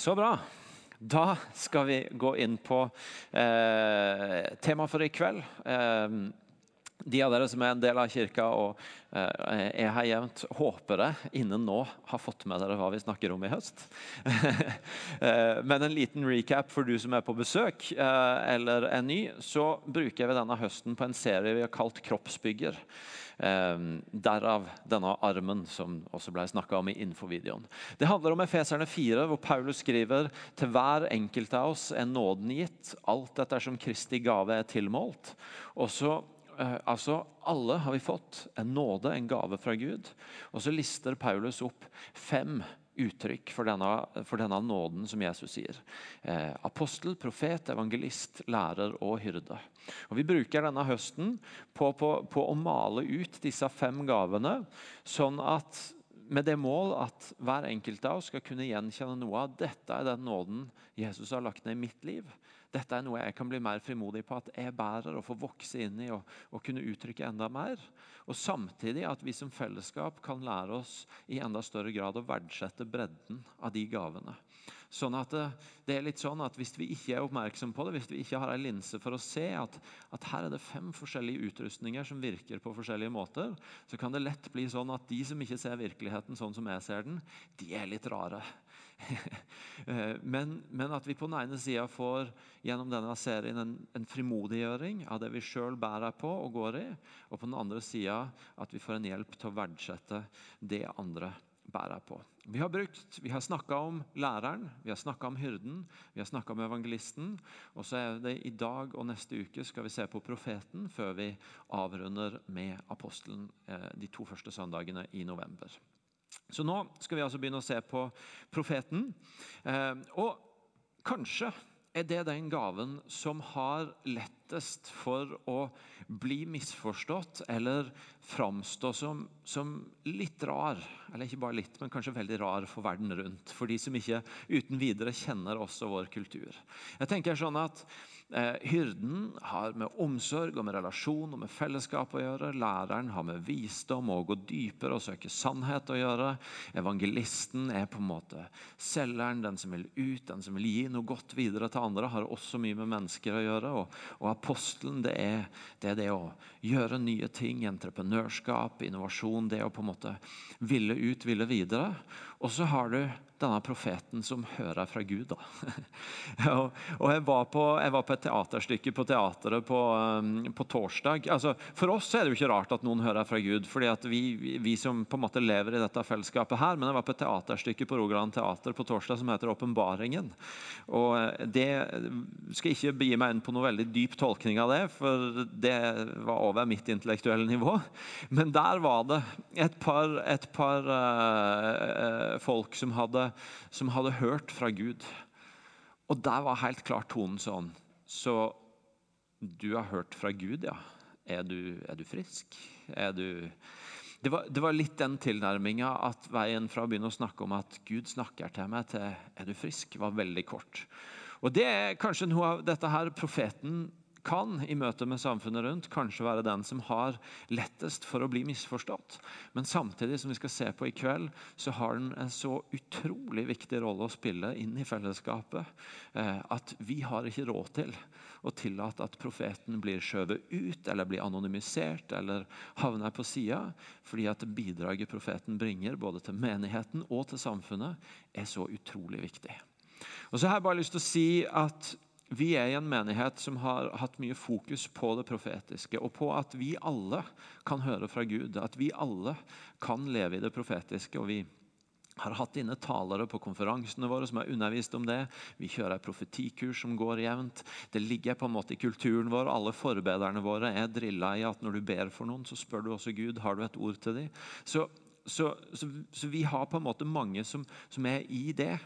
Så bra. Da skal vi gå inn på eh, temaet for i kveld. Eh, de av dere som er en del av kirka og eh, er her jevnt, håper jeg innen nå har fått med dere hva vi snakker om i høst. eh, men en liten recap for du som er på besøk eh, eller er ny, så bruker vi denne høsten på en serie vi har kalt Kroppsbygger. Um, derav denne armen som også ble snakka om i infovideoen. Det handler om Efeserne 4, hvor Paulus skriver til hver enkelt av oss er nåden gitt, alt etter som Kristi gave er tilmålt. Og uh, altså, Alle har vi fått en nåde, en gave fra Gud. Og så lister Paulus opp fem uttrykk for denne, for denne nåden som Jesus sier. Eh, apostel, profet, evangelist, lærer og hyrde. Og Vi bruker denne høsten på, på, på å male ut disse fem gavene, sånn at med det mål at hver enkelt av oss skal kunne gjenkjenne noe av dette er den nåden Jesus har lagt ned i mitt liv. Dette er noe jeg kan bli mer frimodig på at jeg bærer og får vokse inn i og, og kunne uttrykke enda mer. Og samtidig at vi som fellesskap kan lære oss i enda større grad å verdsette bredden av de gavene. Sånn at det, det, er litt sånn at Hvis vi ikke er oppmerksom på det, hvis vi ikke har en linse for å se at, at, her er det fem forskjellige utrustninger som virker på forskjellige måter, så kan det lett bli sånn at de som ikke ser virkeligheten sånn som jeg ser den, de er litt rare. Men, men, at vi på den ene sida får gjennom denne serien en, en frimodiggjøring av det vi sjøl bærer på og går i, og på den andre sida at vi får en hjelp til å verdsette det andre bærer på. Vi har, brukt, vi har snakka om læreren, vi har snakka om hyrden, vi har snakka om evangelisten. Og så er det i dag og neste uke skal vi se på profeten før vi avrunder med apostelen eh, de to første søndagene i november. Så nå skal vi altså begynne å se på profeten. Eh, og kanskje er det den gaven som har lettest for å bli misforstått eller framstå som, som, litt rar. Eller ikke bare litt, men kanskje veldig rar for verden rundt. For de som ikke uten videre kjenner oss og vår kultur. Jeg tenker sånn at Eh, hyrden har med omsorg og med relasjon og med fellesskap å gjøre. Læreren har med visdom og å gå dypere og søke sannhet å gjøre. Evangelisten er på en måte selgeren, den som vil ut, den som vil gi noe godt videre til andre. Har også mye med mennesker å gjøre. Og, og apostelen det er, det er, det å gjøre nye ting. Entreprenørskap, innovasjon. Det å på en måte ville ut, ville videre. Og så har du denne profeten som hører fra Gud. og, og jeg, var på, jeg, var på, et teaterstykke på teateret på, um, på, torsdag. Altså, for oss er det jo ikke rart at noen hører fra Gud, fordi vi, vi, som på en måte lever i dette fellesskapet her. Men jeg var på et teaterstykke på Rogaland Teater på torsdag som heter 'Åpenbaringen'. Og eh, det skal ikke begi meg inn på noe veldig dyp tolkning av det, for det var over mitt intellektuelle nivå. Men der var det et par, et par uh, folk som hadde som hadde hørt fra Gud. Og der var helt klart tonen sånn. Så du har hørt fra Gud, ja. Er du, er du frisk? Er du det var, det var, litt den tilnærminga at veien fra å begynne å snakke om at Gud snakker til meg, til 'er du frisk', var veldig kort. Og Det er kanskje noe av dette her profeten kan i møte med samfunnet rundt kanskje være den som har lettest for å bli misforstått. Men samtidig som vi skal se på i kveld, så har den en så utrolig viktig rolle å spille inn i fellesskapet eh, at vi har ikke råd til å tillate at profeten blir skjøvet ut eller blir anonymisert eller havner på sida, fordi at bidraget profeten bringer både til menigheten og til samfunnet, er så utrolig viktig. Og så har jeg bare lyst til å si at vi er i en menighet som har hatt mye fokus på det profetiske, og på at vi alle kan høre fra Gud, at vi alle kan leve i det profetiske. og vi har hatt inne talere på konferansene våre som har undervist om det. Vi kjører et profetikurs som går jevnt. Det ligger på en måte i kulturen vår. Alle forbederne våre er drilla i at når du ber for noen, så spør du også Gud har du et ord til dem. Så, så, så, så vi har på en måte mange som, som er i det.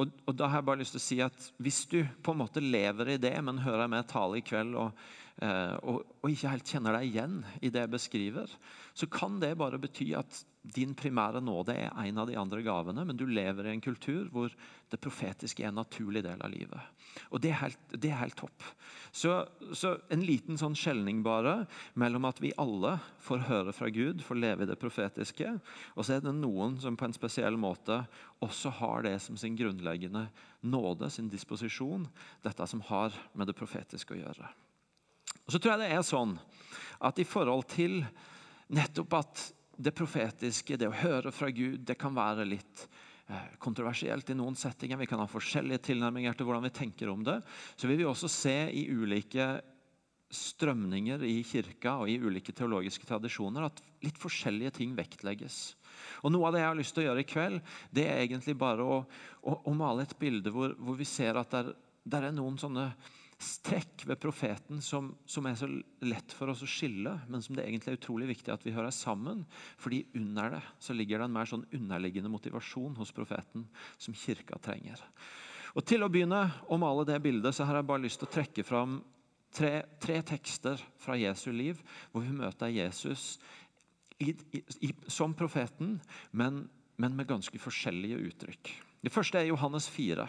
Og, og, da har jeg bare lyst til å si at Hvis du på en måte lever i det, men hører meg tale i kveld og, eh, og, og, ikke helt kjenner deg igjen i det jeg beskriver, så kan det bare bety at din primære nåde er en av de andre gavene, men du lever i en kultur hvor det profetiske er en naturlig del av livet. Og det er helt, det er helt topp. Så, så, en liten sånn skjelning bare mellom at vi alle får høre fra Gud, får leve i det profetiske, og så er det noen som på en spesiell måte også har det som sin grunnleggende nåde, sin disposisjon, dette som har med det profetiske å gjøre. Og så tror jeg det er sånn at i forhold til nettopp at det profetiske, det å høre fra Gud, det kan være litt eh, kontroversielt i noen settinger. Vi kan ha forskjellige tilnærminger til hvordan vi tenker om det. Så vil vi også se i ulike strømninger i kirka og i ulike teologiske tradisjoner at litt forskjellige ting vektlegges. Og Noe av det jeg har lyst til å gjøre i kveld, det er egentlig bare å, å, å male et bilde hvor, hvor, vi ser at det er noen sånne trekk ved profeten som, som, er så lett for oss å skille, men som det egentlig er utrolig viktig at vi hører sammen. fordi under det så ligger det en mer sånn underliggende motivasjon hos profeten som kirka trenger. Og Til å begynne å male det bildet så har jeg bare lyst til å trekke fram tre, tre tekster fra Jesu liv, hvor vi møter Jesus i, i, som profeten, men, men med ganske forskjellige uttrykk. Det første er Johannes 4.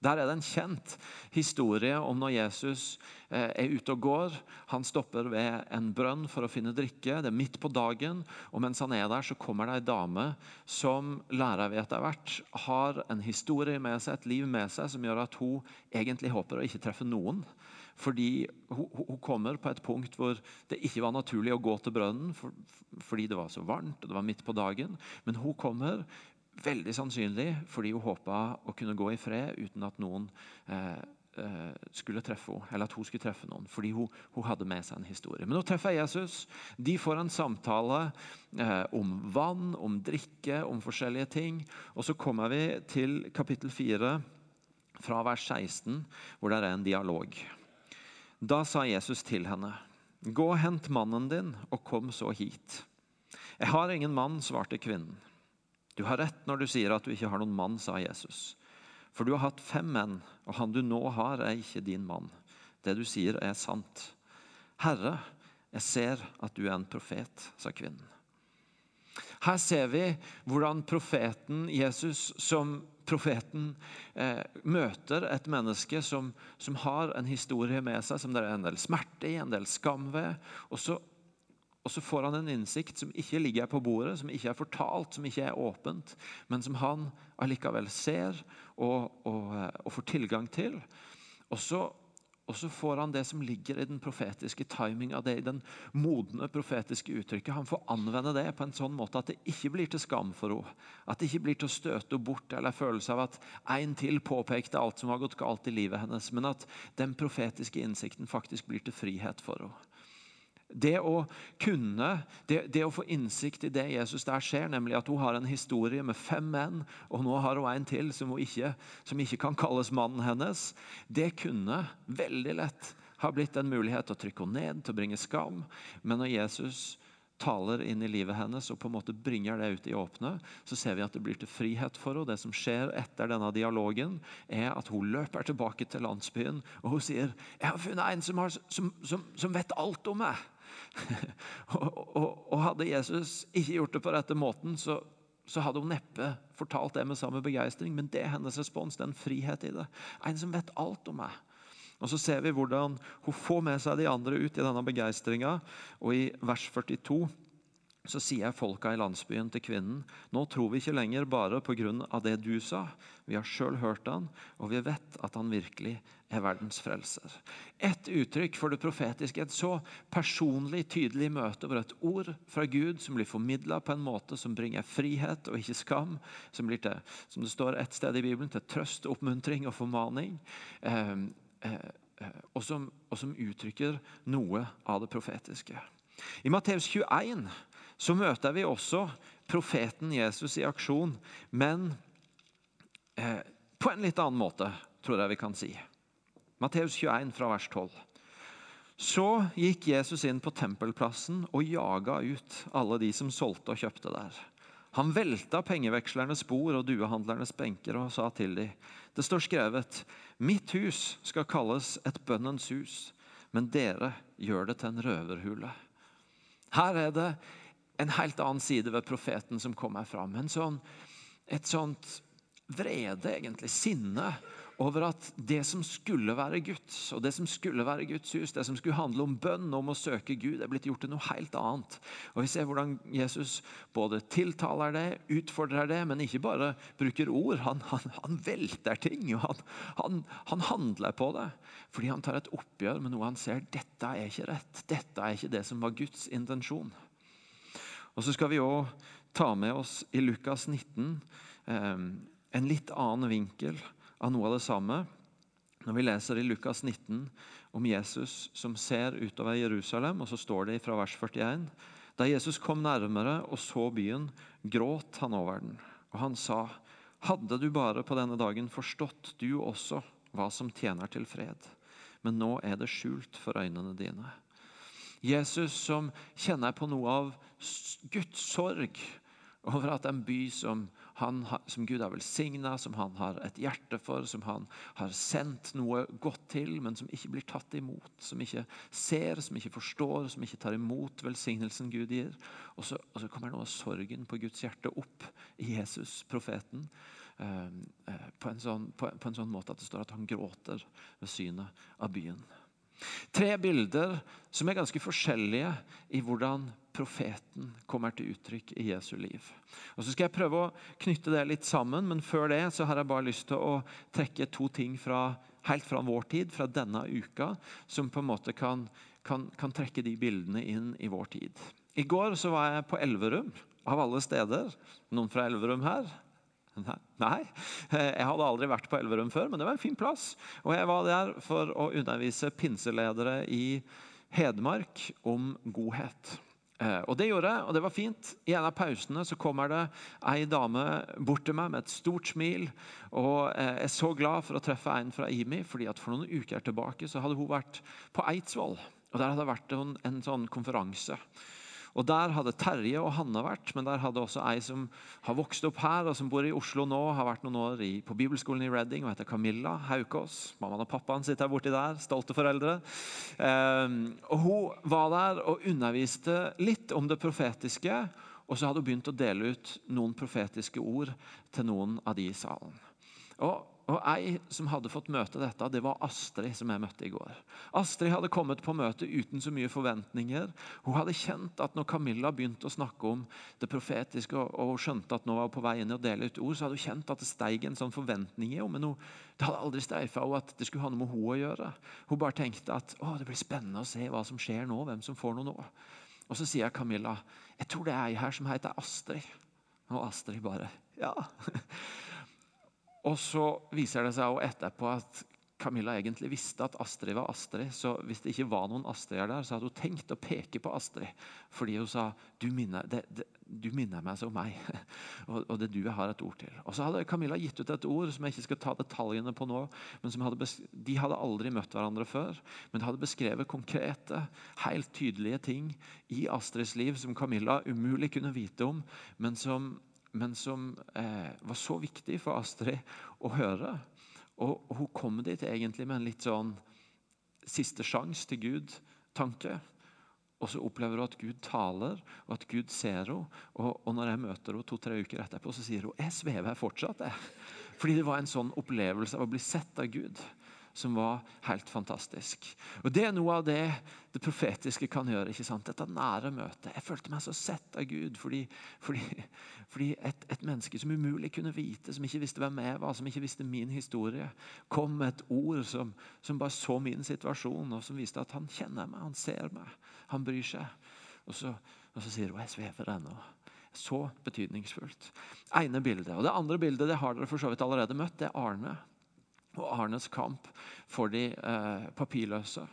Der er det en kjent historie om når Jesus eh, er ute og går. Han stopper ved en brønn for å finne drikke. Det er midt på dagen. og Mens han er der, så kommer det ei dame som lærer vi etter hvert har en historie med seg, et liv med seg, som gjør at hun egentlig håper å ikke treffe noen. Fordi hun, kommer på et punkt hvor det ikke var naturlig å gå til brønnen fordi det var så varmt og det var midt på dagen. Men hun kommer Veldig sannsynlig fordi hun håpa å kunne gå i fred uten at noen eh, eh, skulle treffe henne, eller at hun skulle treffe noen. Fordi hun, hun, hadde med seg en historie. Men nå treffer Jesus. De får en samtale eh, om vann, om drikke, om forskjellige ting. Og så kommer vi til kapittel 4, fra vers 16, hvor det er en dialog. Da sa Jesus til henne, 'Gå og hent mannen din, og kom så hit.' 'Jeg har ingen mann', svarte kvinnen. Du har rett når du sier at du ikke har noen mann, sa Jesus. For du har hatt fem menn, og han du nå har, er ikke din mann. Det du sier, er sant. Herre, jeg ser at du er en profet, sa kvinnen. Her ser vi hvordan profeten Jesus som profeten eh, møter et menneske som, som, har en historie med seg som det er en del smerte i, en del skam ved. Og så og så får han en innsikt som ikke ligger på bordet, som ikke er fortalt, som ikke er åpent, men som han allikevel ser og, og, og får tilgang til. Og så, og så, får han det som ligger i den profetiske timinga, det i den modne profetiske uttrykket. Han får anvende det på en sånn måte at det ikke blir til skam for henne. At det ikke blir til å støte henne bort eller følelse av at en til påpekte alt som har gått galt i livet hennes, men at den profetiske innsikten faktisk blir til frihet for henne. Det å kunne, det, det, å få innsikt i det Jesus der ser, nemlig at hun har en historie med fem menn, og nå har hun en til som, ikke, som ikke kan kalles mannen hennes, det kunne veldig lett ha blitt en mulighet til å trykke henne ned, til å bringe skam. Men når Jesus taler inn i livet hennes og på en måte bringer det ut i åpne, så ser vi at det blir til frihet for henne. Det som skjer etter denne dialogen, er at hun løper tilbake til landsbyen og hun sier 'Jeg har funnet en som, har, som, som, som vet alt om meg'. og, og, og, hadde Jesus ikke gjort det på rette måten, så, så hadde hun neppe fortalt det med samme begeistring. Men det er hennes respons. Er frihet i det. En som vet alt om meg. Og Så ser vi hvordan hun får med seg de andre ut i denne begeistringa. Og i vers 42 så sier folka i landsbyen til kvinnen nå tror vi ikke lenger bare pga. det du sa. Vi har sjøl hørt han, og vi vet at han virkelig er verdens frelser. Et uttrykk for det profetiske, et så personlig, tydelig møte hvor et ord fra Gud som blir formidla på en måte som bringer frihet og ikke skam, som blir til, som det står et sted i Bibelen, til trøst, oppmuntring og formaning. Eh, eh, og, som, og som uttrykker noe av det profetiske. I Matteus 21 så møter vi også profeten Jesus i aksjon, men eh, på en litt annen måte, tror jeg vi kan si. Matteus 21 fra vers 12. Så gikk Jesus inn på tempelplassen og jaga ut alle de som solgte og kjøpte der. Han velta pengevekslernes bord og duehandlernes benker og sa til dem, det står skrevet, mitt hus skal kalles et bønnens hus, men dere gjør det til en røverhule. Her er det en helt annen side ved profeten som kom fram. En sånn, et sånt vrede, egentlig, sinne over at det som skulle være Guds, og det som skulle være Guds hus, det som skulle handle om bønn, om å søke Gud, er blitt gjort til noe helt annet. Og Vi ser hvordan Jesus både tiltaler det, utfordrer det, men ikke bare bruker ord. Han, han, han velter ting, og han, han, handler på det. Fordi han tar et oppgjør med noe han ser dette er ikke rett. Dette er ikke det som var Guds intensjon. Og Så skal vi òg ta med oss i Lukas 19 eh, en litt annen vinkel av noe av det samme når vi leser i Lukas 19 om Jesus som ser utover Jerusalem, og så står det fra vers 41. Da Jesus kom nærmere og så byen, gråt han over den. Og han sa, Hadde du bare på denne dagen forstått, du også, hva som tjener til fred. Men nå er det skjult for øynene dine. Jesus som kjenner på noe av Guds sorg over at en by som han, som Gud har velsigna, som han har et hjerte for, som han har sendt noe godt til, men som ikke blir tatt imot. Som ikke ser, som ikke forstår, som ikke tar imot velsignelsen Gud gir. Og så, og så kommer noe av sorgen på Guds hjerte opp i Jesus, profeten. Eh, eh, på en, sånn, på, på en sånn måte at det står at han gråter ved synet av byen. Tre bilder som er ganske forskjellige i hvordan profeten kommer til uttrykk i Jesu liv. Og så skal jeg prøve å knytte det litt sammen, men før det så har jeg bare lyst til å trekke to ting fra, helt fra vår tid, fra denne uka, som på en måte kan, kan, kan trekke de bildene inn i vår tid. I går så var jeg på Elverum, av alle steder. Noen fra Elverum her? Nei, jeg hadde aldri vært på Elverum før, men det var en fin plass. Og jeg var der for å undervise pinseledere i Hedmark om godhet. Eh, og Det gjorde jeg, og det var fint. I en av pausene så kommer det ei dame bort til meg med et stort smil. og Jeg er så glad for å treffe en fra IMI, fordi at for noen uker tilbake så hadde hun vært på Eidsvoll. og Der hadde det vært en, en sånn konferanse. Og Der hadde Terje og Hanne vært, men der hadde også ei som har vokst opp her, og som bor i Oslo nå, har vært noen år i, på bibelskolen i Reading og heter Camilla Haukås. Mammaen og pappaen sitter her borti der, stolte foreldre. Eh, og Hun var der og underviste litt om det profetiske, og så hadde hun begynt å dele ut noen profetiske ord til noen av de i salen. Og og Ei som hadde fått møte dette, det var Astrid, som jeg møtte i går. Astrid hadde kommet på møtet uten så mye forventninger. Hun hadde kjent at når Camilla begynte å snakke om det profetiske, og hun skjønte at nå var hun på vei inn og dele ut ord, så hadde hun kjent at det steig en sånn forventning i henne. Men hun, det hadde aldri streifa henne at det skulle ha noe med henne å gjøre. Hun bare tenkte at å, det blir spennende å se hva som skjer nå, hvem som får noe nå. Og så sier Camilla jeg tror det er ei her som heter Astrid. Og Astrid bare ja. Og så viser det seg etterpå at Camilla egentlig visste at Astrid var Astrid. Så hvis det ikke var noen Astrid der, så hadde hun tenkt å peke på Astrid. Fordi hun sa du minner, det, det, du minner meg som meg. og, og, det du jeg har et ord til. Og så hadde Camilla gitt ut et ord som jeg ikke skal ta detaljene på nå. men hadde De hadde aldri møtt hverandre før, men hadde beskrevet konkrete, helt tydelige ting i Astrids liv som Camilla umulig kunne vite om, men som men som eh, var så viktig for Astrid å høre. Og, hun kom dit egentlig med en litt sånn siste sjanse til Gud-tanke. Og så opplever hun at Gud taler, og at Gud ser henne. Og, og når jeg møter henne to-tre uker etterpå, så sier hun jeg svever fortsatt. Jeg. Fordi det var en sånn opplevelse av å bli sett av Gud som var helt fantastisk. Og Det er noe av det det profetiske kan gjøre. ikke sant? Dette nære møtet. Jeg følte meg så sett av Gud fordi, fordi, fordi et, et, menneske som umulig kunne vite, som ikke visste hvem jeg var, som ikke visste min historie, kom med et ord som, som bare så min situasjon, og som viste at han kjenner meg, han ser meg, han bryr seg. Og så, og så sier hun 'jeg svever ennå'. Så betydningsfullt. ene bildet. Og Det andre bildet det har dere for så vidt allerede møtt. Det er Arne og Arnes kamp for de eh, papirløse.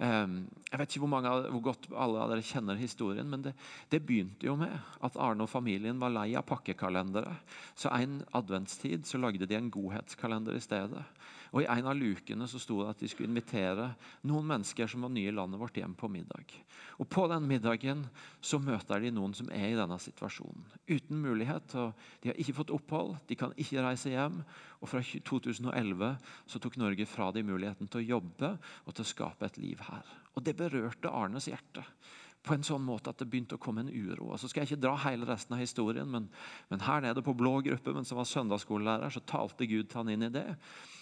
Um, jeg vet ikke hvor, mange, hvor, godt alle av dere kjenner historien, men det, det, begynte jo med at Arne og familien var lei av pakkekalendere. Så en adventstid så lagde de en godhetskalender i stedet. Og I en av lukene så sto det at de skulle invitere noen mennesker som var nye i landet vårt, hjem på middag. Og På den middagen så møter de noen som er i denne situasjonen. Uten mulighet. De har ikke fått opphold, de kan ikke reise hjem. Og Fra 2011 så tok Norge fra de muligheten til å jobbe og til å skape et liv her. Og Det berørte Arnes hjerte. På en sånn måte at det begynte å komme en uro. Så skal jeg ikke dra hele resten av historien, men, men her nede på blå gruppe, mens han var søndagsskolelærer, så talte Gud til han inn i det.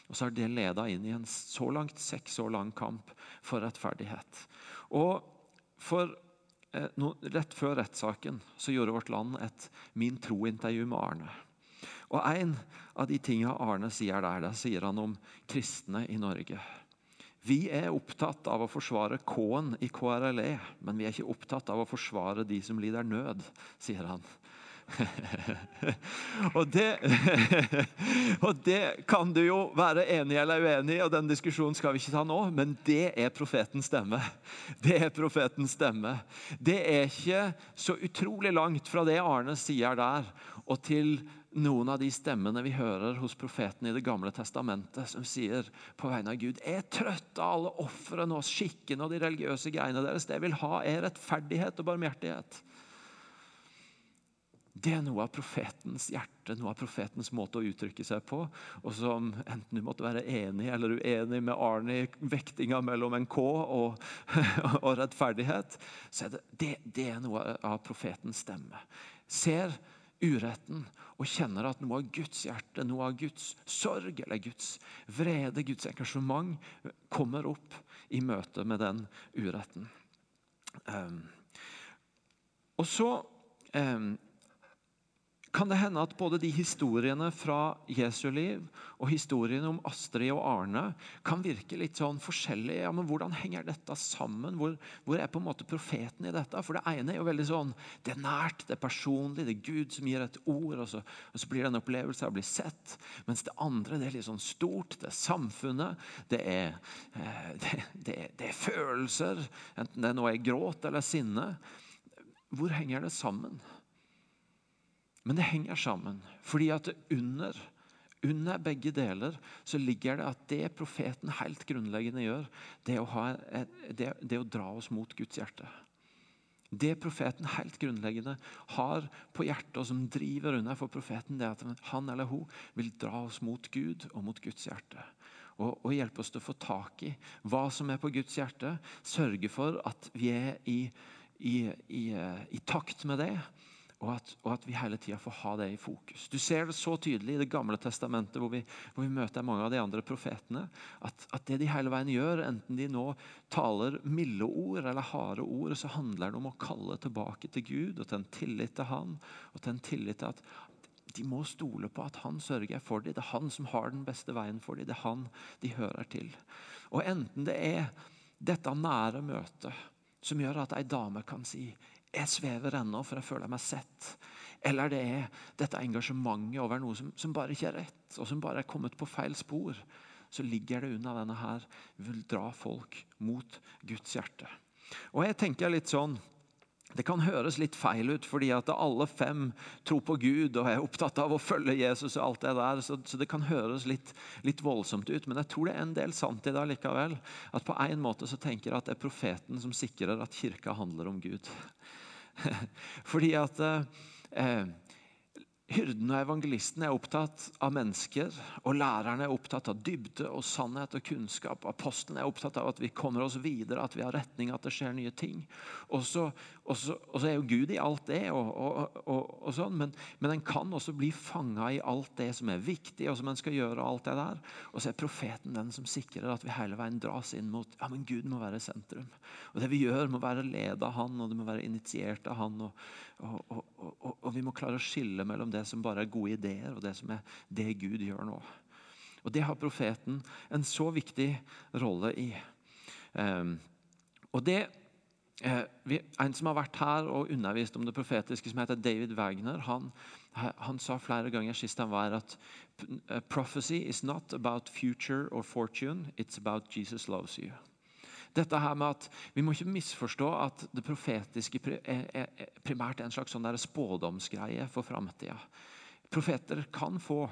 Og så har det leda inn i en så langt seks år lang kamp for rettferdighet. Og for eh, no, Rett før rettssaken så gjorde Vårt Land et Min tro-intervju med Arne. Og En av de tingene Arne sier der, det sier han om kristne i Norge. Vi er opptatt av å forsvare K-en i KRLE, men vi er ikke opptatt av å forsvare de som lider nød, sier han. og, det, og det kan du jo være enig eller uenig i, og den diskusjonen skal vi ikke ta nå, men det er profetens stemme. Det er profetens stemme. Det er ikke så utrolig langt fra det Arne sier der, og til noen av de stemmene vi hører hos profeten i Det gamle testamentet, som sier på vegne av Gud Jeg er trøtt av alle ofrene og skikkene og de religiøse greiene deres. Det jeg vil ha, er rettferdighet og barmhjertighet. Det er noe av profetens hjerte, noe av profetens måte å uttrykke seg på. Og som enten du måtte være enig eller uenig med Arne i vektinga mellom en K og, og rettferdighet, så er det, det, det er noe av profetens stemme. Ser uretten og kjenner at noe av Guds hjerte, noe av Guds sorg eller Guds vrede, Guds engasjement, kommer opp i møte med den uretten. Um, og så um, kan det hende at både de historiene fra Jesu liv og historiene om Astrid og Arne kan virke litt sånn forskjellige. Ja, men Hvordan henger dette sammen? Hvor, hvor, er på en måte profeten i dette? For Det ene er jo veldig sånn, det er nært, det er personlig, det er Gud som gir et ord, og så, og så blir det en opplevelse av å bli sett. Mens det andre det er litt sånn stort, det er samfunnet, det er, eh, det, det, det er følelser, enten det nå er gråt eller sinne. Hvor henger det sammen? Men det henger sammen. fordi at under, under begge deler så ligger det at det profeten helt grunnleggende gjør, det er å, ha, det, det å dra oss mot Guds hjerte. Det profeten helt grunnleggende har på hjertet, og som driver under for profeten, det er at han eller hun vil dra oss mot Gud og mot Guds hjerte. Og, og hjelpe oss til å få tak i hva som er på Guds hjerte. Sørge for at vi er i, i, i, i takt med det og at, og at, vi hele tida får ha det i fokus. Du ser det så tydelig i Det gamle testamentet, hvor vi, hvor vi møter mange av de andre profetene. At, at, det de hele veien gjør, enten de nå taler milde ord eller harde ord, så handler det om å kalle tilbake til Gud og til en tillit til Han. Og til en tillit til at de må stole på at Han sørger for dem. Det er Han som har den beste veien for dem. Det er Han de hører til. Og enten det er dette nære møtet som gjør at ei dame kan si jeg svever ennå, for jeg føler meg sett. Eller det er dette engasjementet over noe som, som, bare ikke er rett, og som bare er kommet på feil spor. Så ligger det unna denne her vil dra folk mot Guds hjerte. Og jeg tenker litt sånn det kan høres litt feil ut, fordi at alle fem tror på Gud og er opptatt av å følge Jesus. og alt det der, Så, så det kan høres litt, litt, voldsomt ut. Men jeg tror det er en del sant i det likevel. At på en måte så tenker jeg at det er profeten som sikrer at kirka handler om Gud. Fordi at eh, Hyrden og evangelisten er opptatt av mennesker, og læreren er opptatt av dybde og sannhet og kunnskap. Apostelen er opptatt av at vi kommer oss videre, at vi har retning, at det skjer nye ting. Og så, og så, og så er jo Gud i alt det, og, og sånn, men, men en kan også bli fanga i alt det som er viktig, og som en skal gjøre. Og alt det der. Og så er profeten den som sikrer at vi hele veien dras inn mot ja, men Gud må være sentrum. Og Det vi gjør, må være ledet av Han, og det må være initiert av Han. og og, og, og, vi må klare å skille mellom det som bare er gode ideer, og det som er det Gud gjør nå. Og Det har profeten en så viktig rolle i. Um, og det En som har vært her og undervist om det profetiske, som heter David Wagner, han, han sa flere ganger sist han var at prophecy is not about future or fortune, it's about Jesus loves you. Dette her med at Vi må ikke misforstå at det profetiske primært er en slags sånn spådomsgreie for framtida. Profeter kan få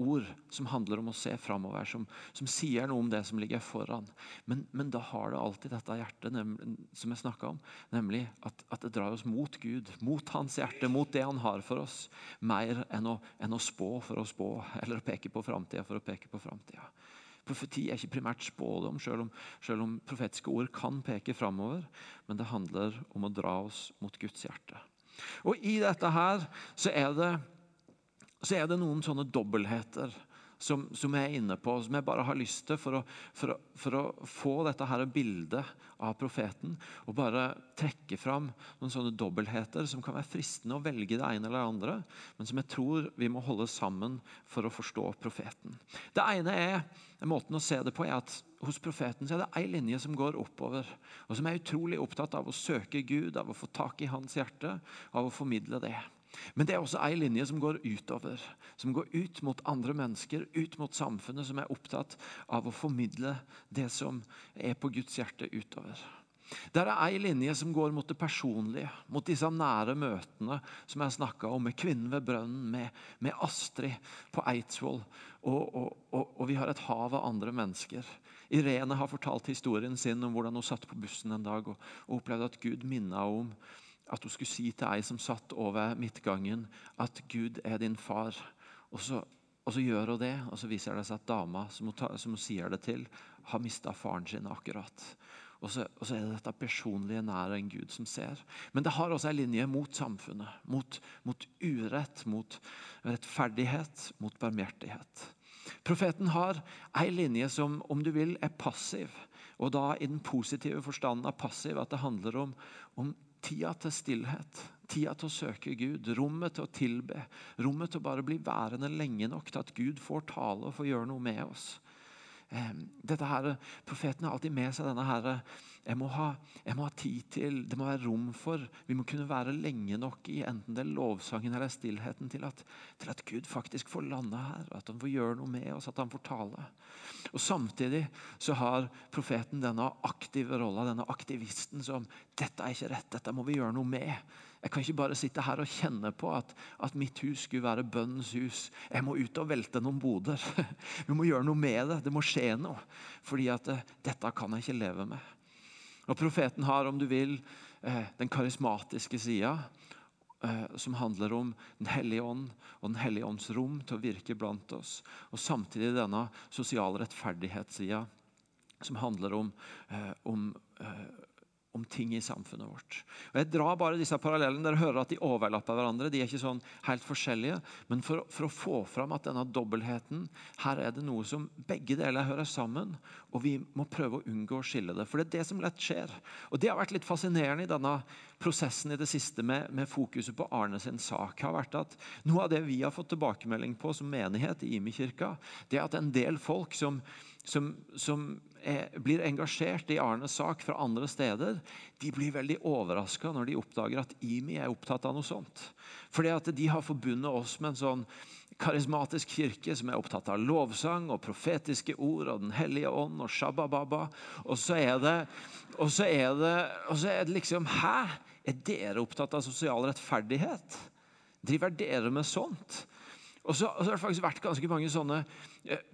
ord som handler om å se framover, som, som, sier noe om det som ligger foran. Men, men da har det alltid dette hjertet nemlig, som jeg om, nemlig at, at, det drar oss mot Gud, mot hans hjerte, mot det han har for oss, mer enn å, enn å spå for å spå, eller å peke på framtida for å peke på framtida. Profeti er ikke primært spådom, selv om, selv om profetiske ord kan peke framover. Men det handler om å dra oss mot Guds hjerte. Og i dette her så er det, så er det noen sånne dobbeltheter som, som, jeg er inne på, som jeg bare har lyst til for å, for å, for å få dette her bildet av profeten. Og bare trekke fram noen sånne dobbeltheter som kan være fristende å velge det ene eller det andre, men som jeg tror vi må holde sammen for å forstå profeten. Det ene er, Måten å se det på er at hos profeten er det ei linje som går oppover, og som er utrolig opptatt av å søke Gud, av å få tak i hans hjerte, av å formidle det. Men det er også ei linje som går utover. Som går ut mot andre mennesker, ut mot samfunnet, som er opptatt av å formidle det som er på Guds hjerte utover. Der er ei linje som går mot det personlige, mot disse nære møtene som jeg snakka om, med kvinnen ved brønnen, med, med Astrid på Eidsvoll. Og, og, og, og, vi har et hav av andre mennesker. Irene har fortalt historien sin om hvordan hun satt på bussen en dag og, opplevde at Gud minna om at hun skulle si til ei som satt over midtgangen, at Gud er din far. Og så, og så gjør hun det, og så viser det seg at dama som hun, ta, som hun sier det til, har mista faren sin akkurat. Og så, og så, er det dette personlige nære en Gud som ser. Men det har også en linje mot samfunnet. Mot, mot urett, mot rettferdighet, mot barmhjertighet. Profeten har en linje som om du vil, er passiv. Og da i den positive forstanden av passiv at det handler om, om Tida til stillhet, tida til å søke Gud, rommet til å tilbe. Rommet til å bare bli værende lenge nok til at Gud får tale og får gjøre noe med oss. Dette her, Profeten har alltid med seg denne her, jeg må, ha, jeg må ha tid til, det må være rom for Vi må kunne være lenge nok i enten det er lovsangen eller stillheten til at, til at Gud faktisk får lande her. At han får gjøre noe med oss, at han får tale. Og Samtidig så har profeten denne aktive rolla, denne aktivisten som Dette er ikke rett, dette må vi gjøre noe med. Jeg kan ikke bare sitte her og kjenne på at, at mitt hus skulle være bønnens hus. Jeg må ut og velte noen boder. Vi må gjøre noe med det. Det må skje noe. Fordi at uh, dette kan jeg ikke leve med. Og Profeten har, om du vil, uh, den karismatiske sida. Uh, som handler om Den hellige ånd og Den hellige ånds rom til å virke blant oss. Og samtidig denne sosiale rettferdighetssida, som handler om, om om ting i samfunnet vårt. Og Jeg drar bare disse parallellene. Dere hører at de overlapper hverandre. De er ikke sånn helt forskjellige. Men for, for, å få fram at denne dobbeltheten Her er det noe som begge deler hører sammen. Og vi må prøve å unngå å skille det. For det er det som lett skjer. Og Det har vært litt fascinerende i denne prosessen i det siste med, med fokuset på Arne sin sak. har vært at Noe av det vi har fått tilbakemelding på som menighet i Imi-kirka, det er at en del folk som som, som blir engasjert i Arnes sak fra andre steder, de blir veldig overraska når de oppdager at IMI er opptatt av noe sånt. Fordi at de har forbundet oss med en sånn karismatisk kirke som er opptatt av lovsang og profetiske ord og Den hellige ånd og shabba-baba. Og så er det, og så er det, og så er det liksom Hæ? Er dere opptatt av sosial rettferdighet? Driver dere med sånt? Og så, og så har det faktisk vært ganske mange sånne eh,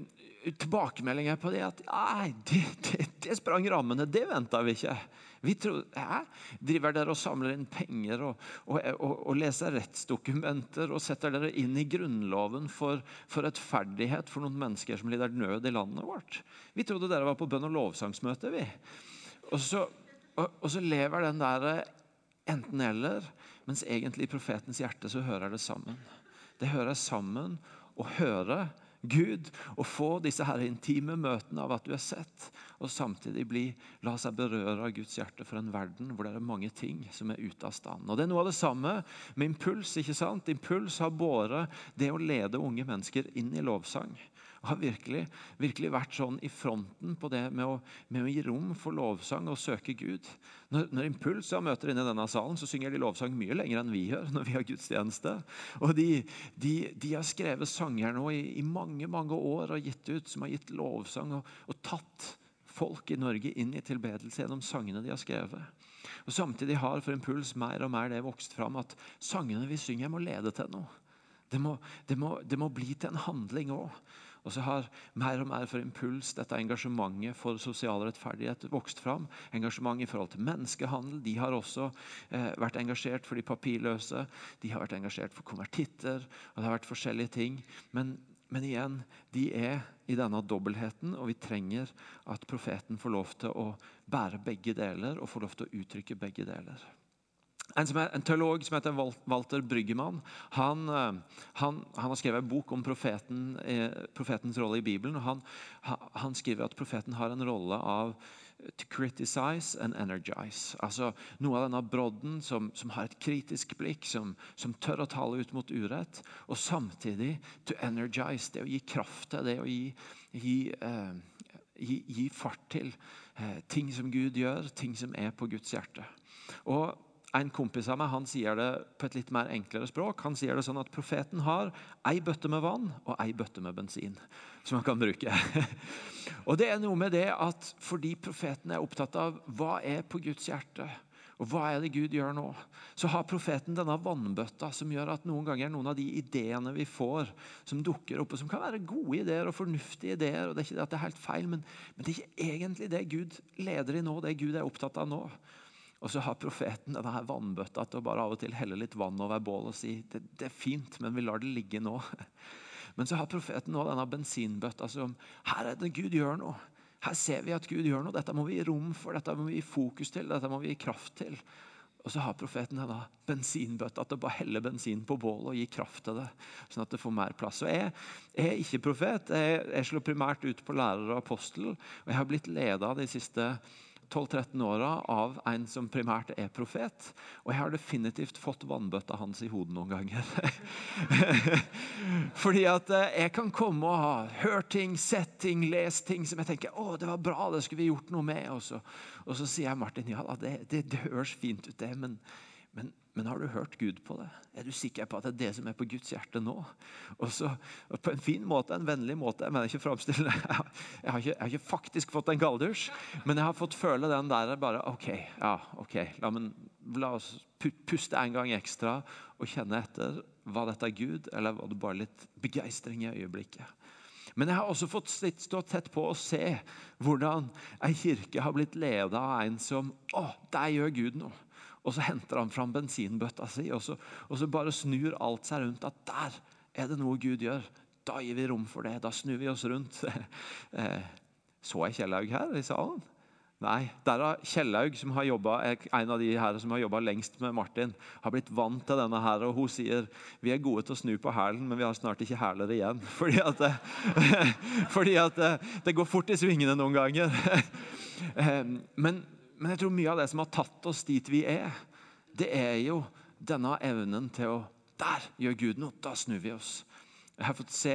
tilbakemeldinger på det at nei, det, det, det sprang rammene. Det venta vi ikke. Vi trodde, Hæ? Driver dere og samler inn penger og, og, og, og, leser rettsdokumenter og setter dere inn i Grunnloven for, for rettferdighet for noen mennesker som lider nød i landet vårt? Vi trodde dere var på bønn- og lovsangsmøte. vi. Og så, og så lever den der enten-eller, mens egentlig i profetens hjerte så hører det sammen. Det hører sammen å høre Gud og få disse her intime møtene av at du er sett, og samtidig bli, la seg berøre av Guds hjerte for en verden hvor det er mange ting som er ute av stand. Og Det er noe av det samme med impuls. ikke sant? Impuls har båret det å lede unge mennesker inn i lovsang har virkelig, virkelig vært sånn i fronten på det med å, med å gi rom for lovsang og søke Gud. Når, når Impuls har møter inne i denne salen, så synger de lovsang mye lenger enn vi gjør. når vi har gudstjeneste. Og de, de, de har skrevet sanger nå i, i, mange mange år og gitt ut, som har gitt lovsang og, og tatt folk i Norge inn i tilbedelse gjennom sangene de har skrevet. Og Samtidig har for Impuls mer og mer det vokst fram at sangene vi synger, må lede til noe. Det må, det må, det må bli til en handling òg. Og så har mer og mer for impuls dette engasjementet for sosial rettferdighet vokst fram. Engasjement i forhold til menneskehandel. De har også eh, vært engasjert for de papirløse. De har vært engasjert for konvertitter. og det har vært forskjellige ting. Men men igjen, de er i denne dobbeltheten, og vi trenger at profeten får lov til å bære begge deler og får lov til å uttrykke begge deler. En, er, en, teolog som heter Walter Bryggemann, han, eh, han, han har skrevet en bok om profeten, eh, profetens rolle i Bibelen. og han, han, skriver at profeten har en rolle av to criticize and energize. Altså Noe av denne brodden som, som har et kritisk blikk, som, som, tør å tale ut mot urett. Og samtidig to energize, det å gi kraft til, det å gi, gi, eh, gi, gi fart til eh, ting som Gud gjør, ting som er på Guds hjerte. Og en kompis av meg han sier det på et litt mer enklere språk. Han sier det sånn at Profeten har ei bøtte med vann og ei bøtte med bensin. som han kan bruke. og det er noe med det at Fordi profeten er opptatt av hva er på Guds hjerte, og hva er det Gud gjør nå, så har profeten denne vannbøtta som gjør at noen ganger noen av de ideene vi får, som dukker opp, og som kan være gode ideer og fornuftige ideer og Det er ikke det at det er helt feil, men, men det er ikke egentlig det Gud leder i nå, det Gud er opptatt av nå. Og så har profeten denne vannbøtta til å bare av og til helle litt vann over bålet og si det, det er fint, men vi lar det ligge nå. Men så har profeten nå denne bensinbøtta som her er det Gud gjør noe. Her ser vi at Gud gjør noe. Dette må vi gi rom for, dette må vi gi fokus til, dette må vi gi kraft til. Og så har profeten denne bensinbøtta til å bare helle bensin på bålet og gi kraft til det. sånn at det får mer plass. Og Jeg, jeg er ikke profet. Jeg, jeg slår primært ut på lærer og apostel. og Jeg har blitt leda de siste 12-13 åra av en som primært er profet. Og jeg har definitivt fått vannbøtta hans i hodet noen ganger. Fordi at eh, jeg kan komme og ha hørt ting, sett ting, lest ting som jeg tenker å, det var bra, det skulle vi gjort noe med. Og så, og så sier jeg Martin ja, det, det, det høres fint ut, det. men men, men, har du hørt Gud på det? Er du sikker på at det er det som er på Guds hjerte nå? Og så På en fin måte, en vennlig måte. Jeg mener ikke jeg, jeg, har ikke, jeg har ikke faktisk fått en galldusj, men jeg har fått føle den der bare OK, ja, ok, la, men, la oss puste en gang ekstra og kjenne etter. Var dette Gud, eller var det bare litt begeistring i øyeblikket? Men jeg har også fått stå tett på og se hvordan ei kirke har blitt leda av en som Å, der gjør Gud noe. Og så henter han fram bensinbøtta si, og så, og så bare snur alt seg rundt. At der er det noe Gud gjør. Da gir vi rom for det. Da snur vi oss rundt. Eh, så jeg Kjellaug her i salen? Nei. Der har Kjellaug, som har jobbet, en av de her som har jobba lengst med Martin, har blitt vant til denne her, og hun sier vi er gode til å snu på hælen, men vi har snart ikke hæler igjen. Fordi at, fordi at det går fort i svingene noen ganger. Eh, men men jeg tror mye av det som har tatt oss dit vi er, det er jo denne evnen til å Der gjør Gud noe. Da snur vi oss. Jeg har fått se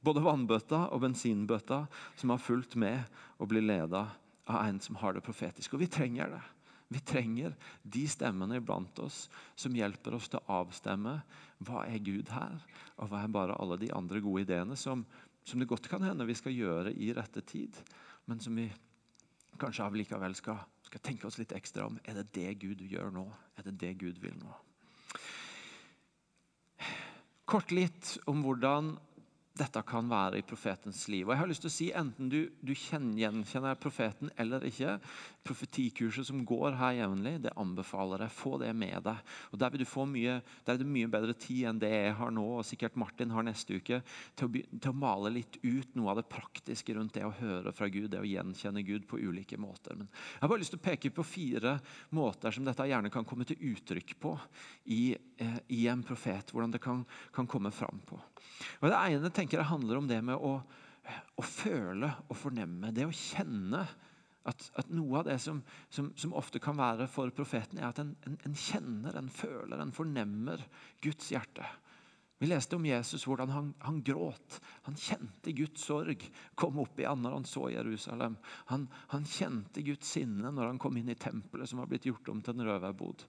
både vannbøtta og bensinbøtta som har fulgt med og blir leda av en som har det profetiske. Og vi trenger det. Vi trenger de stemmene iblant oss som hjelper oss til å avstemme hva er Gud her, og hva er bare alle de andre gode ideene som, som det godt kan hende vi skal gjøre i rette tid, men som vi kanskje av likevel skal skal tenke oss litt ekstra om er det det Gud gjør nå. Er det det Gud vil nå? Kort litt om hvordan dette kan være i profetens liv. Og jeg har lyst til å si Enten du, du gjenkjenner profeten eller ikke, profetikurset som går her jevnlig, det anbefaler jeg. Få det med deg. Og Der vil du få mye, der er det mye bedre tid enn det jeg har nå, og sikkert Martin har neste uke, til å, til å male litt ut noe av det praktiske rundt det å høre fra Gud, det å gjenkjenne Gud på ulike måter. Men Jeg har bare lyst til å peke på fire måter som dette gjerne kan komme til uttrykk på i, eh, i en profet. Hvordan det kan, kan komme fram på. Og Det ene tenker jeg handler om det med å, å føle og fornemme. Det å kjenne at, at noe av det som, som, som, ofte kan være for profeten, er at en, en, en kjenner, en føler, en fornemmer Guds hjerte. Vi leste om Jesus, hvordan han, han, gråt. Han kjente Guds sorg kom opp i han når han så Jerusalem. Han, han, kjente Guds sinne når han kom inn i tempelet som var blitt gjort om til en røverbod.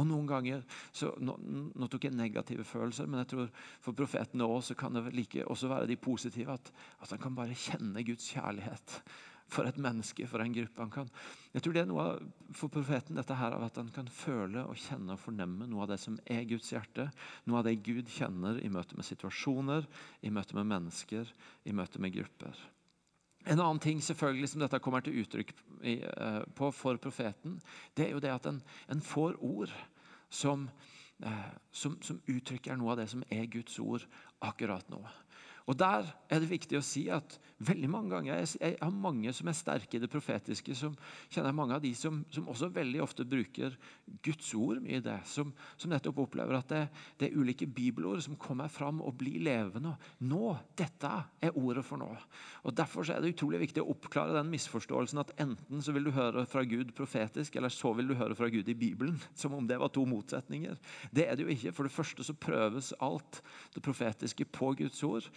Og noen ganger, så, nå, nå, tok jeg negative følelser, men jeg tror for profeten også kan det like, også være de positive. At, at han kan bare kjenne Guds kjærlighet for et menneske, for en gruppe. Han kan, jeg tror det er noe for profeten dette her av at han kan føle og kjenne og fornemme noe av det som er Guds hjerte. Noe av det Gud kjenner i møte med situasjoner, i møte med mennesker, i møte med grupper. En annen ting selvfølgelig som dette kommer til uttrykk eh, på for profeten, det er jo det at en, en får ord som, eh, som, som uttrykker noe av det som er Guds ord akkurat nå. Og Der er det viktig å si at veldig mange ganger, jeg, jeg har mange som er sterke i det profetiske, som kjenner mange av de som, som også veldig ofte bruker Guds ord mye i det. Som, som, nettopp opplever at det, det, er ulike bibelord som kommer fram og blir levende. Nå, dette er ordet for nå. Og Derfor er det utrolig viktig å oppklare den misforståelsen at enten så vil du høre fra Gud profetisk, eller så vil du høre fra Gud i Bibelen. Som om det var to motsetninger. Det er det jo ikke. For det første så prøves alt det profetiske på Guds ord.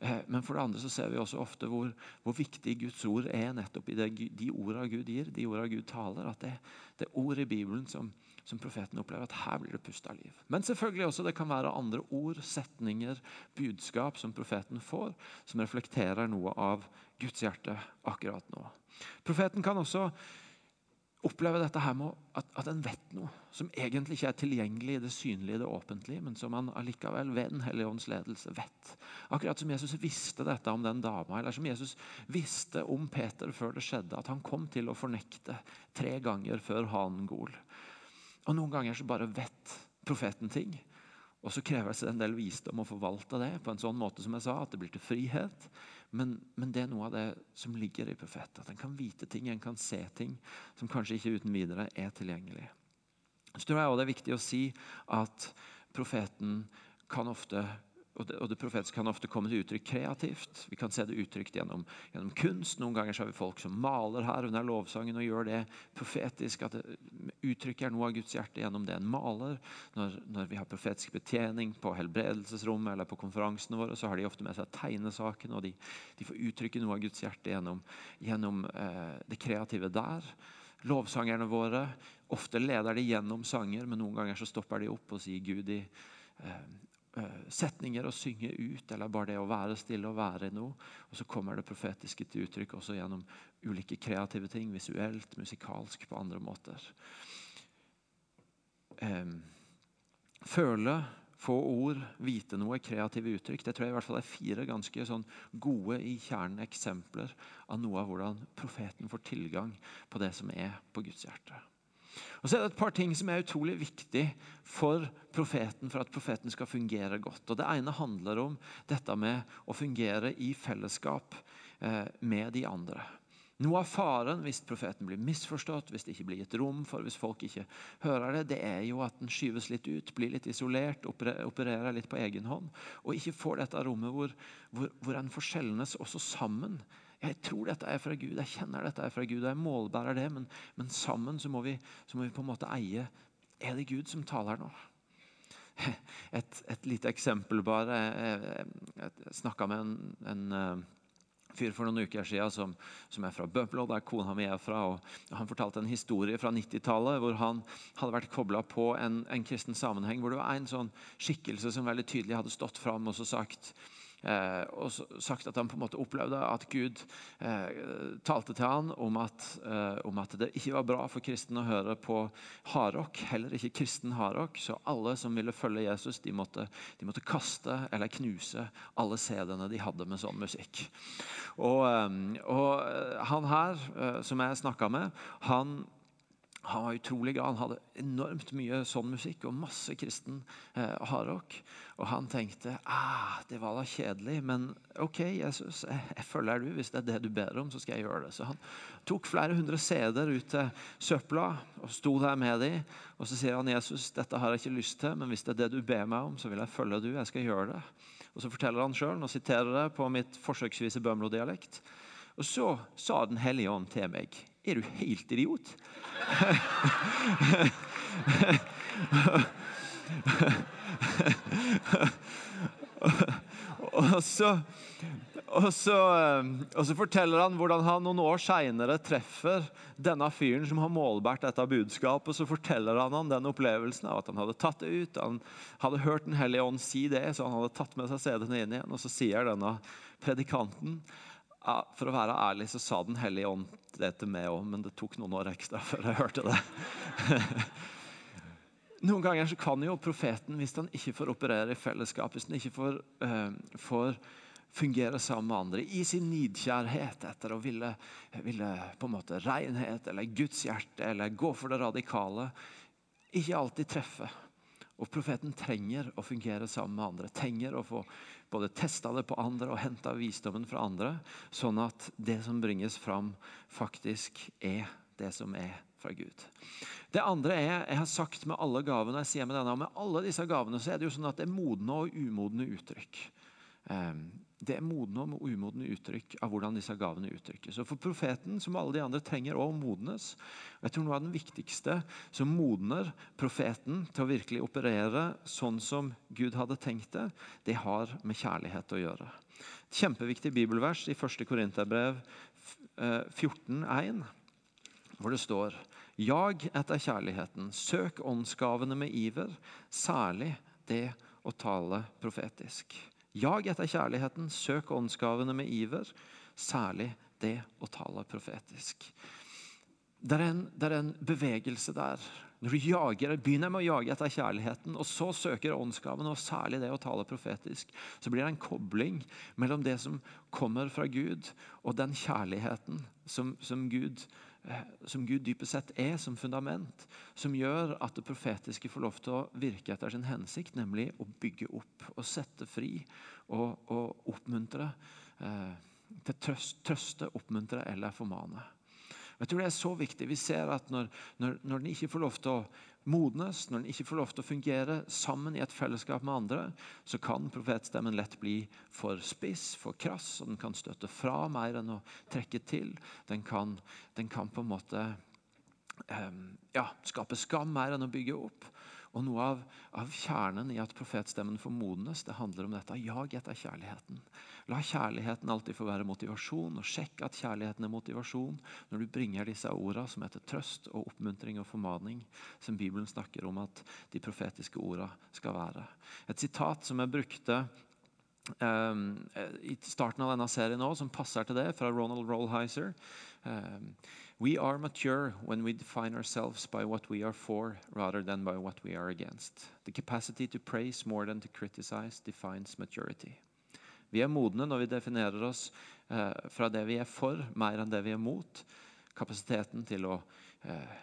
Eh, men for det andre så ser vi også ofte hvor, hvor viktig Guds ord er nettopp i det, de ordene Gud gir, de ordene Gud taler. At det, det er ord i Bibelen som, som profeten opplever at her blir det pusta liv. Men selvfølgelig også det kan være andre ord, setninger, budskap som profeten får, som reflekterer noe av Guds hjerte akkurat nå. Profeten kan også opplever dette her med at, at en vet noe som egentlig ikke er tilgjengelig i det synlige, det offentlige, men som han allikevel ved Den hellige ånds ledelse vet. Akkurat som Jesus visste dette om den dama, eller som Jesus visste om Peter før det skjedde, at han kom til å fornekte tre ganger før hanen gol. Og Noen ganger så bare vet profeten ting. Og så kreves det en del visdom å forvalte det på en sånn måte som jeg sa, at det blir til frihet. Men, men, det er noe av det som ligger i profet. At en kan vite ting, en kan se ting som kanskje ikke uten videre er tilgjengelig. Så tror jeg også det er viktig å si at profeten kan ofte og det, og det profetiske kan ofte komme til uttrykk kreativt. Vi kan se det uttrykt gjennom, gjennom, kunst. Noen ganger så har vi folk som maler her under lovsangen og gjør det profetisk. At det uttrykker noe av Guds hjerte gjennom det en maler. Når, når vi har profetisk betjening på helbredelsesrommet eller på konferansene våre, så har de ofte med seg tegnesaken, og de, de, får uttrykke noe av Guds hjerte gjennom, gjennom eh, det kreative der. Lovsangerne våre ofte leder de gjennom sanger, men noen ganger så stopper de opp og sier Gud i eh, setninger å synge ut, eller bare det å være stille og være i noe. Og så kommer det profetiske til uttrykk også gjennom ulike kreative ting, visuelt, musikalsk, på andre måter. føle, få ord, vite noe, kreative uttrykk. Det tror jeg i hvert fall er fire ganske sånn gode i kjernen eksempler av noe av hvordan profeten får tilgang på det som er på Guds hjerte. Og så er det et par ting som er utrolig viktig for profeten for at profeten skal fungere godt. Og Det ene handler om dette med å fungere i fellesskap eh, med de andre. Noe av faren hvis profeten blir misforstått, hvis det ikke blir gitt rom for, hvis folk ikke hører det, det er jo at den skyves litt ut, blir litt isolert, opererer litt på egen hånd. Og ikke får dette rommet hvor, hvor, hvor en forskjellenes også sammen jeg tror dette er fra Gud, jeg kjenner dette er fra Gud, jeg målbærer det, men, men sammen så må, vi, så må, vi, på en måte eie Er det Gud som taler nå? Et, et lite eksempel bare. Jeg, jeg, snakka med en, en eh, fyr for noen uker siden som, som er fra Bømlo, der kona mi er fra. og Han fortalte en historie fra 90-tallet hvor han hadde vært kobla på en, en, kristen sammenheng. Hvor det var en sånn skikkelse som veldig tydelig hadde stått fram og så sagt og sagt at han på en måte opplevde at Gud eh, talte til han om at, eh, om at, det ikke var bra for kristne å høre på hardrock, heller ikke kristen hardrock. Så alle som ville følge Jesus, de måtte, de måtte kaste eller knuse alle CD-ene de hadde med sånn musikk. Og, eh, og eh, han her, eh, som jeg snakka med, han han var utrolig glad. Han hadde enormt mye sånn musikk og masse kristen eh, hardrock. Og han tenkte ah, det var da kjedelig, men OK, Jesus, jeg, jeg følger du. Hvis det er det du ber om, så skal jeg gjøre det. Så han tok flere hundre CD-er ut til søpla og sto der med dem. Og så sier han Jesus, dette har jeg ikke lyst til, men hvis det er det du ber meg om, så vil jeg følge du. Jeg skal gjøre det. Og så forteller han sjøl, og siterer det på mitt forsøksvise Bømlo-dialekt. Og så sa Den hellige ånd til meg er du helt idiot? og, så, og, så, og så forteller han hvordan han noen år seinere treffer denne fyren som har målbært dette budskapet. Så forteller han om den opplevelsen av at han hadde tatt det ut. Han hadde hørt Den hellige ånd si det, så han hadde tatt med seg CD-ene inn igjen. Og så sier denne predikanten For å være ærlig så sa Den hellige ånd det til meg òg, men det tok noen år ekstra før jeg hørte det. Noen ganger så kan jo profeten, hvis han ikke får operere i fellesskap, hvis han ikke får, uh, får fungere sammen med andre, i sin nidkjærhet etter å ville, ville på en måte renhet eller Guds hjerte eller gå for det radikale, ikke alltid treffe. Og profeten trenger å fungere sammen med andre. Trenger å få både testa det på andre og henta visdommen fra andre, sånn at det som bringes fram, faktisk er det som er fra Gud. Det andre er, jeg har sagt med alle gavene, jeg sier med denne, og med alle disse gavene så er det jo sånn at det er modne og umodne uttrykk. Ehm, det er modne og umodne uttrykk av hvordan disse gavene uttrykkes. Og For profeten som alle de andre trenger å modnes. Jeg tror Noe av den viktigste som modner profeten til å virkelig operere sånn som Gud hadde tenkt det, det har med kjærlighet å gjøre. Et kjempeviktig bibelvers i 1. Korinterbrev 14,1, eh, hvor det står Jag etter kjærligheten, søk åndsgavene med iver, særlig det å tale profetisk. Jag etter kjærligheten, søk åndsgavene med iver, særlig det å tale profetisk. Det er, en, det er en bevegelse der. Når du jager, begynner med å jage etter kjærligheten, og så søker åndsgavene, og særlig det å tale profetisk, så blir det en kobling mellom det som kommer fra Gud, og den kjærligheten som, som Gud Eh, som Gud dypest sett er som fundament, som gjør at det profetiske får lov til å virke etter sin hensikt, nemlig å bygge opp og sette fri og, og oppmuntre. Eh, til trøst, trøste, oppmuntre eller formane. Jeg tror det er så viktig. Vi ser at når, når, når den ikke får lov til å modnes, når den ikke får lov til å fungere sammen i et fellesskap med andre, så kan profetstemmen lett bli for spiss, for krass, og den kan støtte fra mer enn å trekke til. Den kan, den kan på en måte um, ja, skape skam mer enn å bygge opp. Og Noe av, av, kjernen i at profetstemmen formodnes, det handler om dette. Jag etter kjærligheten. La kjærligheten alltid få være motivasjon, og sjekk at kjærligheten er motivasjon når du bringer disse ordene som heter trøst og oppmuntring og formaning, som Bibelen snakker om at de profetiske ordene skal være. Et sitat som jeg brukte um, i starten av denne serien også, som passer til det, fra Ronald Rollheiser. Um, We are mature when we define ourselves by what we are for rather than by what we are against. The capacity to praise more than to criticize defines maturity. Vi er modne når vi definerer oss eh, fra det vi er for, mer enn det vi er mot. Kapasiteten til å eh,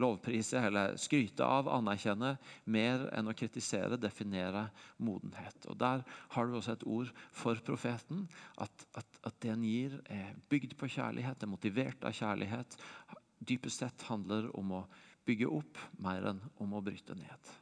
lovprise eller skryte av, anerkjenne, mer enn å kritisere, definere modenhet. Og Der har du også et ord for profeten. At, at, at det en gir, er bygd på kjærlighet, er motivert av kjærlighet. Dypest sett handler om å bygge opp mer enn om å bryte ned.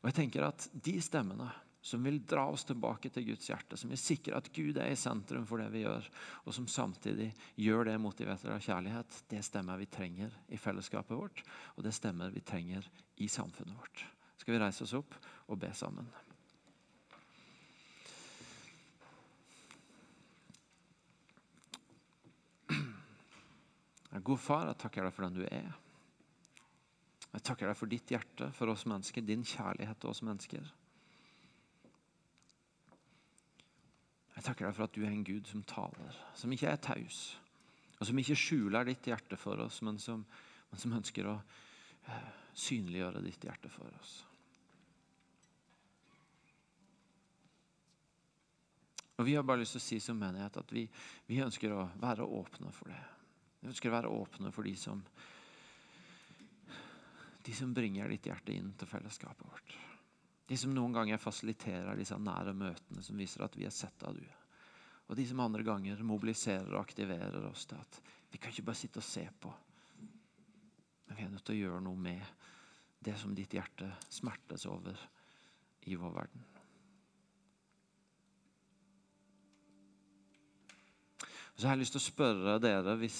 Og jeg tenker at De stemmene som vil dra oss tilbake til Guds hjerte, som vil sikre at Gud er i sentrum for det vi gjør, og som samtidig gjør det motivert av kjærlighet, det stemmer vi trenger i fellesskapet vårt, og det stemmer vi trenger i samfunnet vårt. Skal vi reise oss opp og be sammen? God far, jeg takker deg for den du er. Jeg takker deg for ditt hjerte for oss mennesker, din kjærlighet til oss mennesker. Jeg takker deg for at du er en Gud som taler, som ikke er taus. Og som ikke skjuler ditt hjerte for oss, men som, men som ønsker å eh, synliggjøre ditt hjerte for oss. Og Vi har bare lyst til å si som menighet at vi, vi ønsker å være åpne for det. Vi ønsker å være åpne for de som, de som bringer ditt hjerte inn til fellesskapet vårt. De som noen ganger fasiliterer disse nære møtene som viser at vi er sett av du. Og de som andre ganger mobiliserer og aktiverer oss til at vi kan ikke bare sitte og se på. Men vi er nødt til å gjøre noe med det som ditt hjerte smertes over i vår verden. Så jeg har lyst til å spørre dere, hvis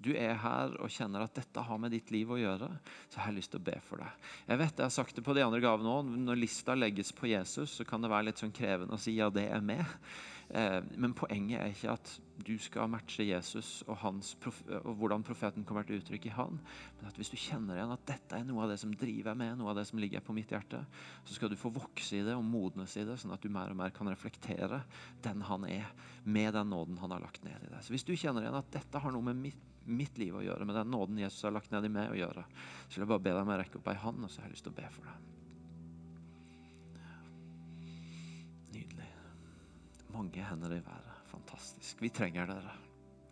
du er her og kjenner at dette har med ditt liv å gjøre, så har jeg lyst til å be for deg. Jeg vet jeg har sagt det på de andre gavene òg. Når lista legges på Jesus, så kan det være litt sånn krevende å si ja, det er med. Eh, men poenget er ikke at du skal matche Jesus og, og, hvordan profeten kommer til uttrykk i han. Men at hvis du kjenner igjen at dette er noe av det som driver med, noe av det som ligger på mitt hjerte, så skal du få vokse i det og modnes i det, sånn at du mer og mer kan reflektere den han er, med den nåden han har lagt ned i deg. Så hvis du kjenner igjen at dette har noe med mitt, mitt liv å gjøre, med den nåden Jesus har lagt ned i meg å gjøre, så vil jeg bare be deg om å rekke opp ei hånd, og så har jeg lyst til å be for deg. Mange hender i været. Fantastisk. Vi trenger dere.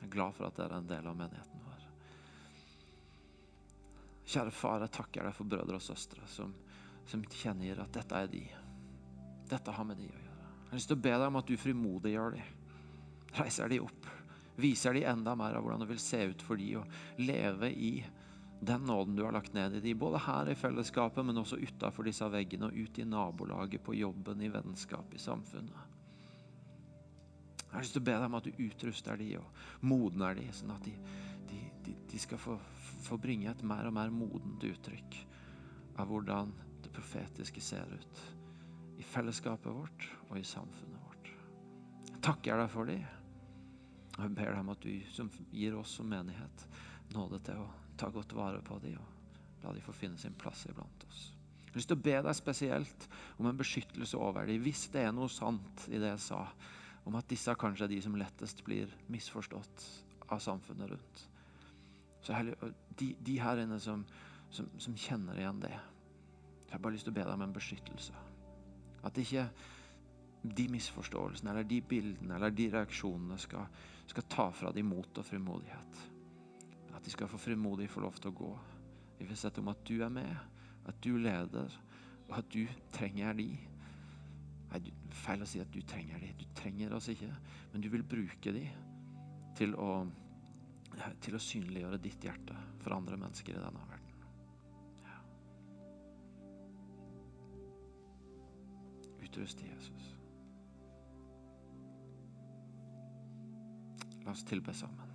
Jeg er glad for at dere er en del av menigheten vår. Kjære far, jeg takker deg for brødre og søstre som, som kjennegir at dette er de. Dette har med de å gjøre. Jeg har lyst til å be deg om at du frimodiggjør de. Reiser de opp. Viser de enda mer av hvordan det vil se ut for de å leve i den nåden du har lagt ned i de, både her i fellesskapet, men også utafor disse veggene, og ut i nabolaget, på jobben, i vennskap, i samfunnet. Jeg har lyst til å be deg om at du utruster de og modner de, sånn at de, de, de, de skal få, få, bringe et mer og mer modent uttrykk av hvordan det profetiske ser ut i fellesskapet vårt og i samfunnet vårt. Jeg takker deg for de. Og jeg ber deg om at du som gir oss som menighet nåde til å ta godt vare på dem og la dem få finne sin plass iblant oss. Jeg har lyst til å be deg spesielt om en beskyttelse over dem, hvis det er noe sant i det jeg sa, om at disse kanskje er de som lettest blir misforstått av samfunnet rundt. Så de, de her inne som, som, som, kjenner igjen det, så jeg har bare lyst til å be deg om en beskyttelse. At ikke de misforståelsene eller de bildene eller de reaksjonene skal, skal ta fra dem mot og frimodighet. At de skal få frimodig få lov til å gå Vi vil sette om at du er med, at du leder, og at du trenger de. Nei, feil å si at du trenger de. Du trenger oss ikke, men du vil bruke de til å, til å synliggjøre ditt hjerte for andre mennesker i denne verden. Ja. Utrust Jesus. La oss tilbe sammen.